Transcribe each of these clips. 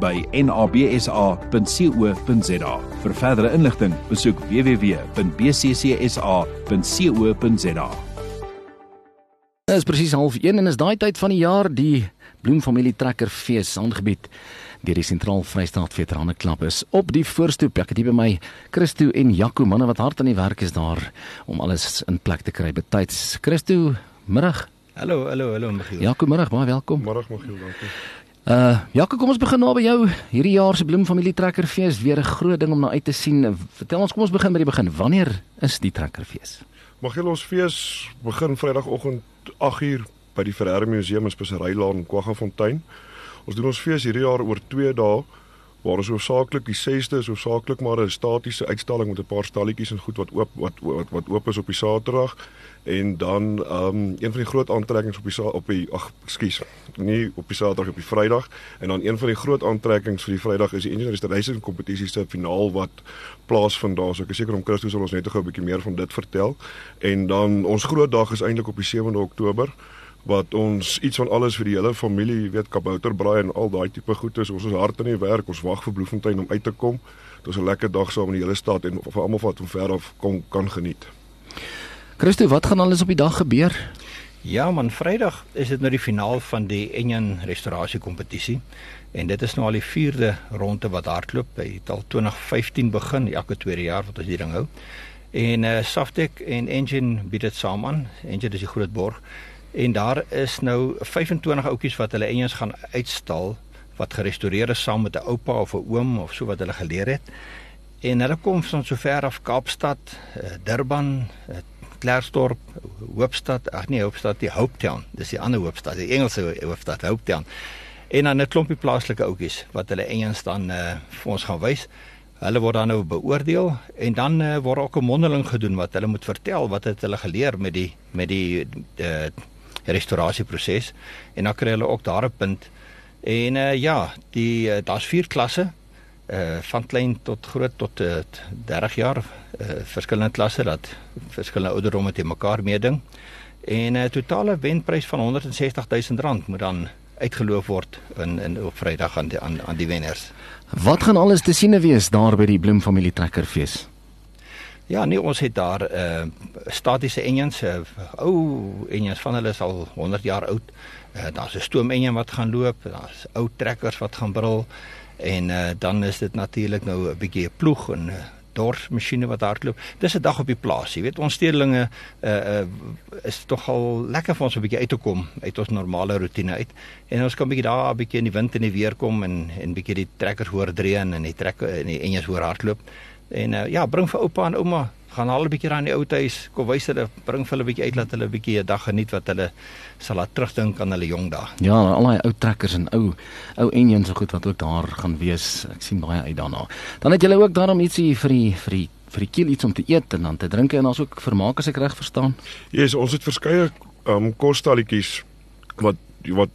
by nabsa.co.za. Vir verdere inligting, besoek www.bccsa.co.za. Dit is presies 0.1 en is daai tyd van die jaar die Bloemfamilie Trekker Fees aangebied deur die Sentraal Vrystaat Veterane Klub is op die voorstoep. Ek het hier by my Christo en Jaco manne wat hard aan die werk is daar om alles in plek te kry betyds. Christo, middag. Hallo, hallo, hallo Michiel. Jaco, middag, baie welkom. Middag Michiel, dankie. Uh, Jaco, kom ons begin nou by jou. Hierdie jaar se Bloemfamilie Trekkerfees weer 'n groot ding om na uit te sien. Vertel ons, kom ons begin by die begin. Wanneer is die Trekkerfees? Michiel, ons fees begin Vrydagoggend 8uur by die Ferreira Museum in Speserylaan in Kwaggafontein. Ons doen ons fees hierdie jaar oor 2 dae waar ons hoofsaaklik die 6de is hoofsaaklik maar 'n statiese uitstalling met 'n paar stalletjies en goed wat oop wat wat wat oop is op die Saterdag. En dan ehm um, een van die groot aantrekkings op die op die ag ekskuus nie op die Saterdag op die Vrydag. En dan een van die groot aantrekkings vir die Vrydag is die Engineering Racing kompetisie se finaal wat plaasvind daar so ek is seker om Christus sal ons net gou 'n bietjie meer van dit vertel. En dan ons groot dag is eintlik op die 7de Oktober wat ons iets van alles vir die hele familie, jy weet, kabouterbraai en al daai tipe goed is. Ons is hard in die werk. Ons wag vir Bloemfontein om uit te kom. Dit is 'n lekker dag saam in die hele stad en vir almal wat van ver af kom kan geniet. Christo, wat gaan alles op die dag gebeur? Ja man, Vrydag is dit nou die finaal van die Enyen restaurasie kompetisie en dit is nou al die 4de ronde wat hardloop. Hy het al 2015 begin, elke tweede jaar wat ons hier ding hou. En uh Saftek en Engine bied dit saam aan. Engine is die groot borg en daar is nou 25 ouetjies wat hulle eers gaan uitstal wat gerestoreer is saam met 'n oupa of 'n oom of so wat hulle geleer het. En hulle kom van so ver af Kaapstad, eh, Durban, eh, Klerksdorp, Hoopstad, ag nee, Hoopstad, die Hopetown. Dis die ander Hoopstad, die Engelse Hoopstad, Hopetown. En dan 'n klompie plaaslike ouetjies wat hulle eers dan uh, vir ons gaan wys. Hulle word dan nou beoordeel en dan uh, word ook 'n mondeling gedoen wat hulle moet vertel wat het hulle geleer met die met die uh, restaurasieproses en dan kry hulle ook daar 'n punt. En uh, ja, die uh, daar's vier klasse uh van klein tot groot tot uh, 30 jaar uh verskillende klasse dat verskillende ouderdomme te mekaar meeding. En 'n uh, totale wenprys van 160 000 rand moet dan uitgeloof word in in op Vrydag aan die aan, aan die wenners. Wat gaan alles te sien wees daar by die Bloemfamilie Trekkerfees? Ja, nee, ons het daar 'n uh, statiese enjins, uh, ou enjins van hulle is al 100 jaar oud. Uh, daar's 'n stoomenjin wat gaan loop, daar's ou trekkers wat gaan brul en uh, dan is dit natuurlik nou 'n bietjie 'n ploeg en 'n uh, dorsmasjiene wat hardloop. Dis 'n dag op die plaas, jy weet. Ons stedelinge uh, uh is tog al lekker vir ons 'n bietjie uit te kom uit ons normale rotine uit. En ons kan bietjie daar 'n bietjie in die wind en die weer kom en en bietjie die trekkers hoor dreun en die trekker en die enjins hoor hardloop. En uh, ja, bring vir oupa en ouma, gaan al 'n bietjie daar in die ou huis, kom wys hulle, bring vir hulle 'n bietjie uit laat hulle 'n bietjie 'n dag geniet wat hulle sal laat terugdink aan hulle jong dae. Ja, al daai ou trekkers en ou ou enjins so goed wat ook daar gaan wees. Ek sien baie uit daarna. Dan het julle ook daarom ietsie vir die vir die vir die kiel iets om te eet en dan te drink en ons ook vermaak as ek reg verstaan. Ja, yes, ons het verskeie um kostalletjies wat wat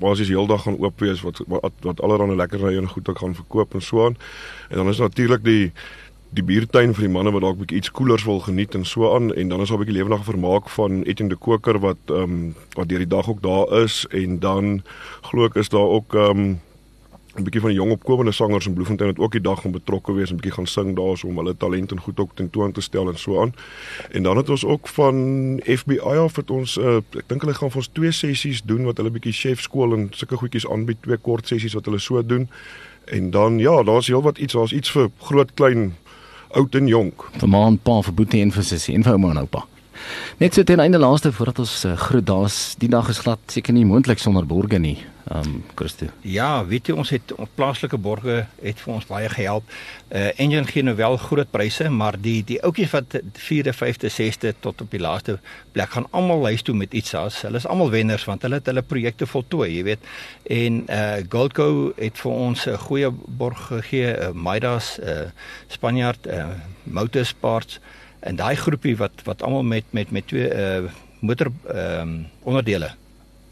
basies heeldag gaan oop wees wat wat, wat allerlei lekkerrye en goed ook gaan verkoop en so aan. En dan is natuurlik die die biertuin vir die manne wat dalk bietjie iets koelers wil geniet en so aan en dan is daar 'n bietjie lewendige vermaak van Etienne de Koker wat ehm um, wat deur die dag ook daar is en dan glo ek is daar ook ehm um, 'n bietjie van die jong opkomende sangers in Bloemfontein wat ook die dag gaan betrokke wees en bietjie gaan sing daarso om hulle talent en goed ook tentoon te stel en so aan. En dan het ons ook van FBI af het ons uh, ek dink hulle gaan vir ons twee sessies doen wat hulle bietjie chef skool en sulke goedjies aanbied, twee kort sessies wat hulle so doen. En dan ja, daar's heelwat iets, daar's iets vir groot klein oud en jonk. Vir ma en pa, vir boetie en vir sussie en vir ouma en oupa. Net so ten einde laaste voordat ons uh, groet, daar's die dag is glad seker nie moontlik sonder borge nie. Um, Christo. Ja, weet jy ons het ons plaaslike borge het vir ons baie gehelp. Uh Engine gee nou wel groot pryse, maar die die ouetjies wat 4de, 5de, 6de tot op die laaste plek gaan almal lys toe met iets as. Hulle is almal wenners want hulle het hulle projekte voltooi, jy weet. En uh Goldco het vir ons 'n goeie borg gegee, uh, Midas, uh Spaniard, uh Motorsports en daai groepie wat wat almal met met met twee uh motor ehm um, onderdele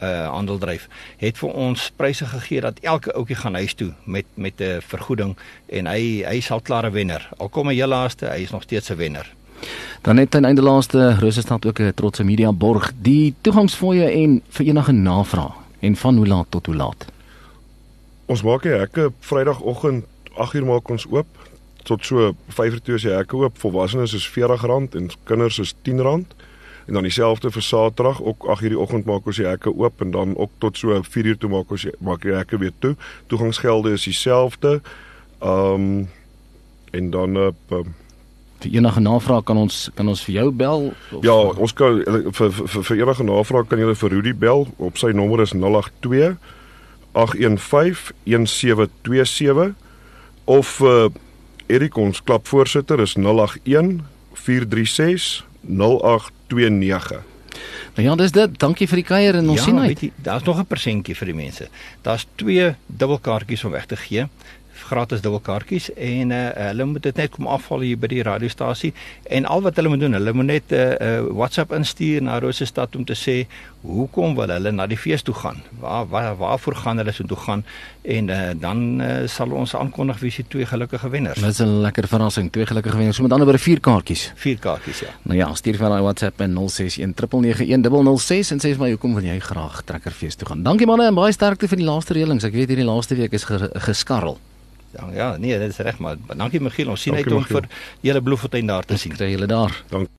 uh handel dryf het vir ons pryse gegee dat elke ouetjie gaan huis toe met met 'n vergoeding en hy hy sal klare wenner. Al kom hy heel laaste, hy is nog steeds 'n wenner. Dan net aan einde laaste Rosestad ook 'n trotse media borg die toegangsfooie en vir enige navraag en van hoe laat tot hoe laat. Ons maak die hekke Vrydagoggend 8uur maak ons oop tot so 5:00 is die hekke oop. Volwassenes is R40 en kinders is R10 en dan dieselfde vir Saterdag ook 8:00 die oggend maak ons die hekke oop en dan ook tot so 4:00 toe maak ons maak die hekke weer toe. Toegangsgelde is dieselfde. Ehm um, en dan op uh, vir enige navraag kan ons kan ons vir jou bel of Ja, ons kan vir vir, vir enige navraag kan jy vir Rudy bel op sy nommer is 082 815 1727 of uh, Erik ons klapvoorsitter is 081 436 0829. Nou ja, dis dit. Dankie vir die kuier en ons ja, sien uit. Ja, daar's nog 'n persentjie vir die mense. Daar's twee dubbelkaartjies om weg te gee gratis dubbelkaartjies en uh, hulle moet dit net kom afhaal hier by die radiostasie en al wat hulle moet doen, hulle moet net 'n uh, uh, WhatsApp instuur na Rosestad om te sê hoekom wil hulle na die fees toe gaan? Waar waar waarvoor gaan hulle so toe gaan? En uh, dan uh, sal ons aankondig wie se twee gelukkige wenners. Dit is 'n lekker verrassing, twee gelukkige wenners. So met ander woorde vier kaartjies. Vier kaartjies ja. Nou ja, stuur vir daai WhatsApp en 0619910006 en sê vir my hoekom wil jy graag trekkerfees toe gaan? Dankie manne en baie sterkte vir die laaste reëlings. Ek weet hierdie laaste week is geskarrel. Ja, ja, nee, dit is reg maar dankie Michiel. Ons sien uit om vir julle bloemfontein daar te sien. Kry julle daar. Dankie.